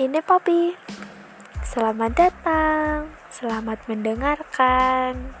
ini Poppy. Selamat datang, selamat mendengarkan.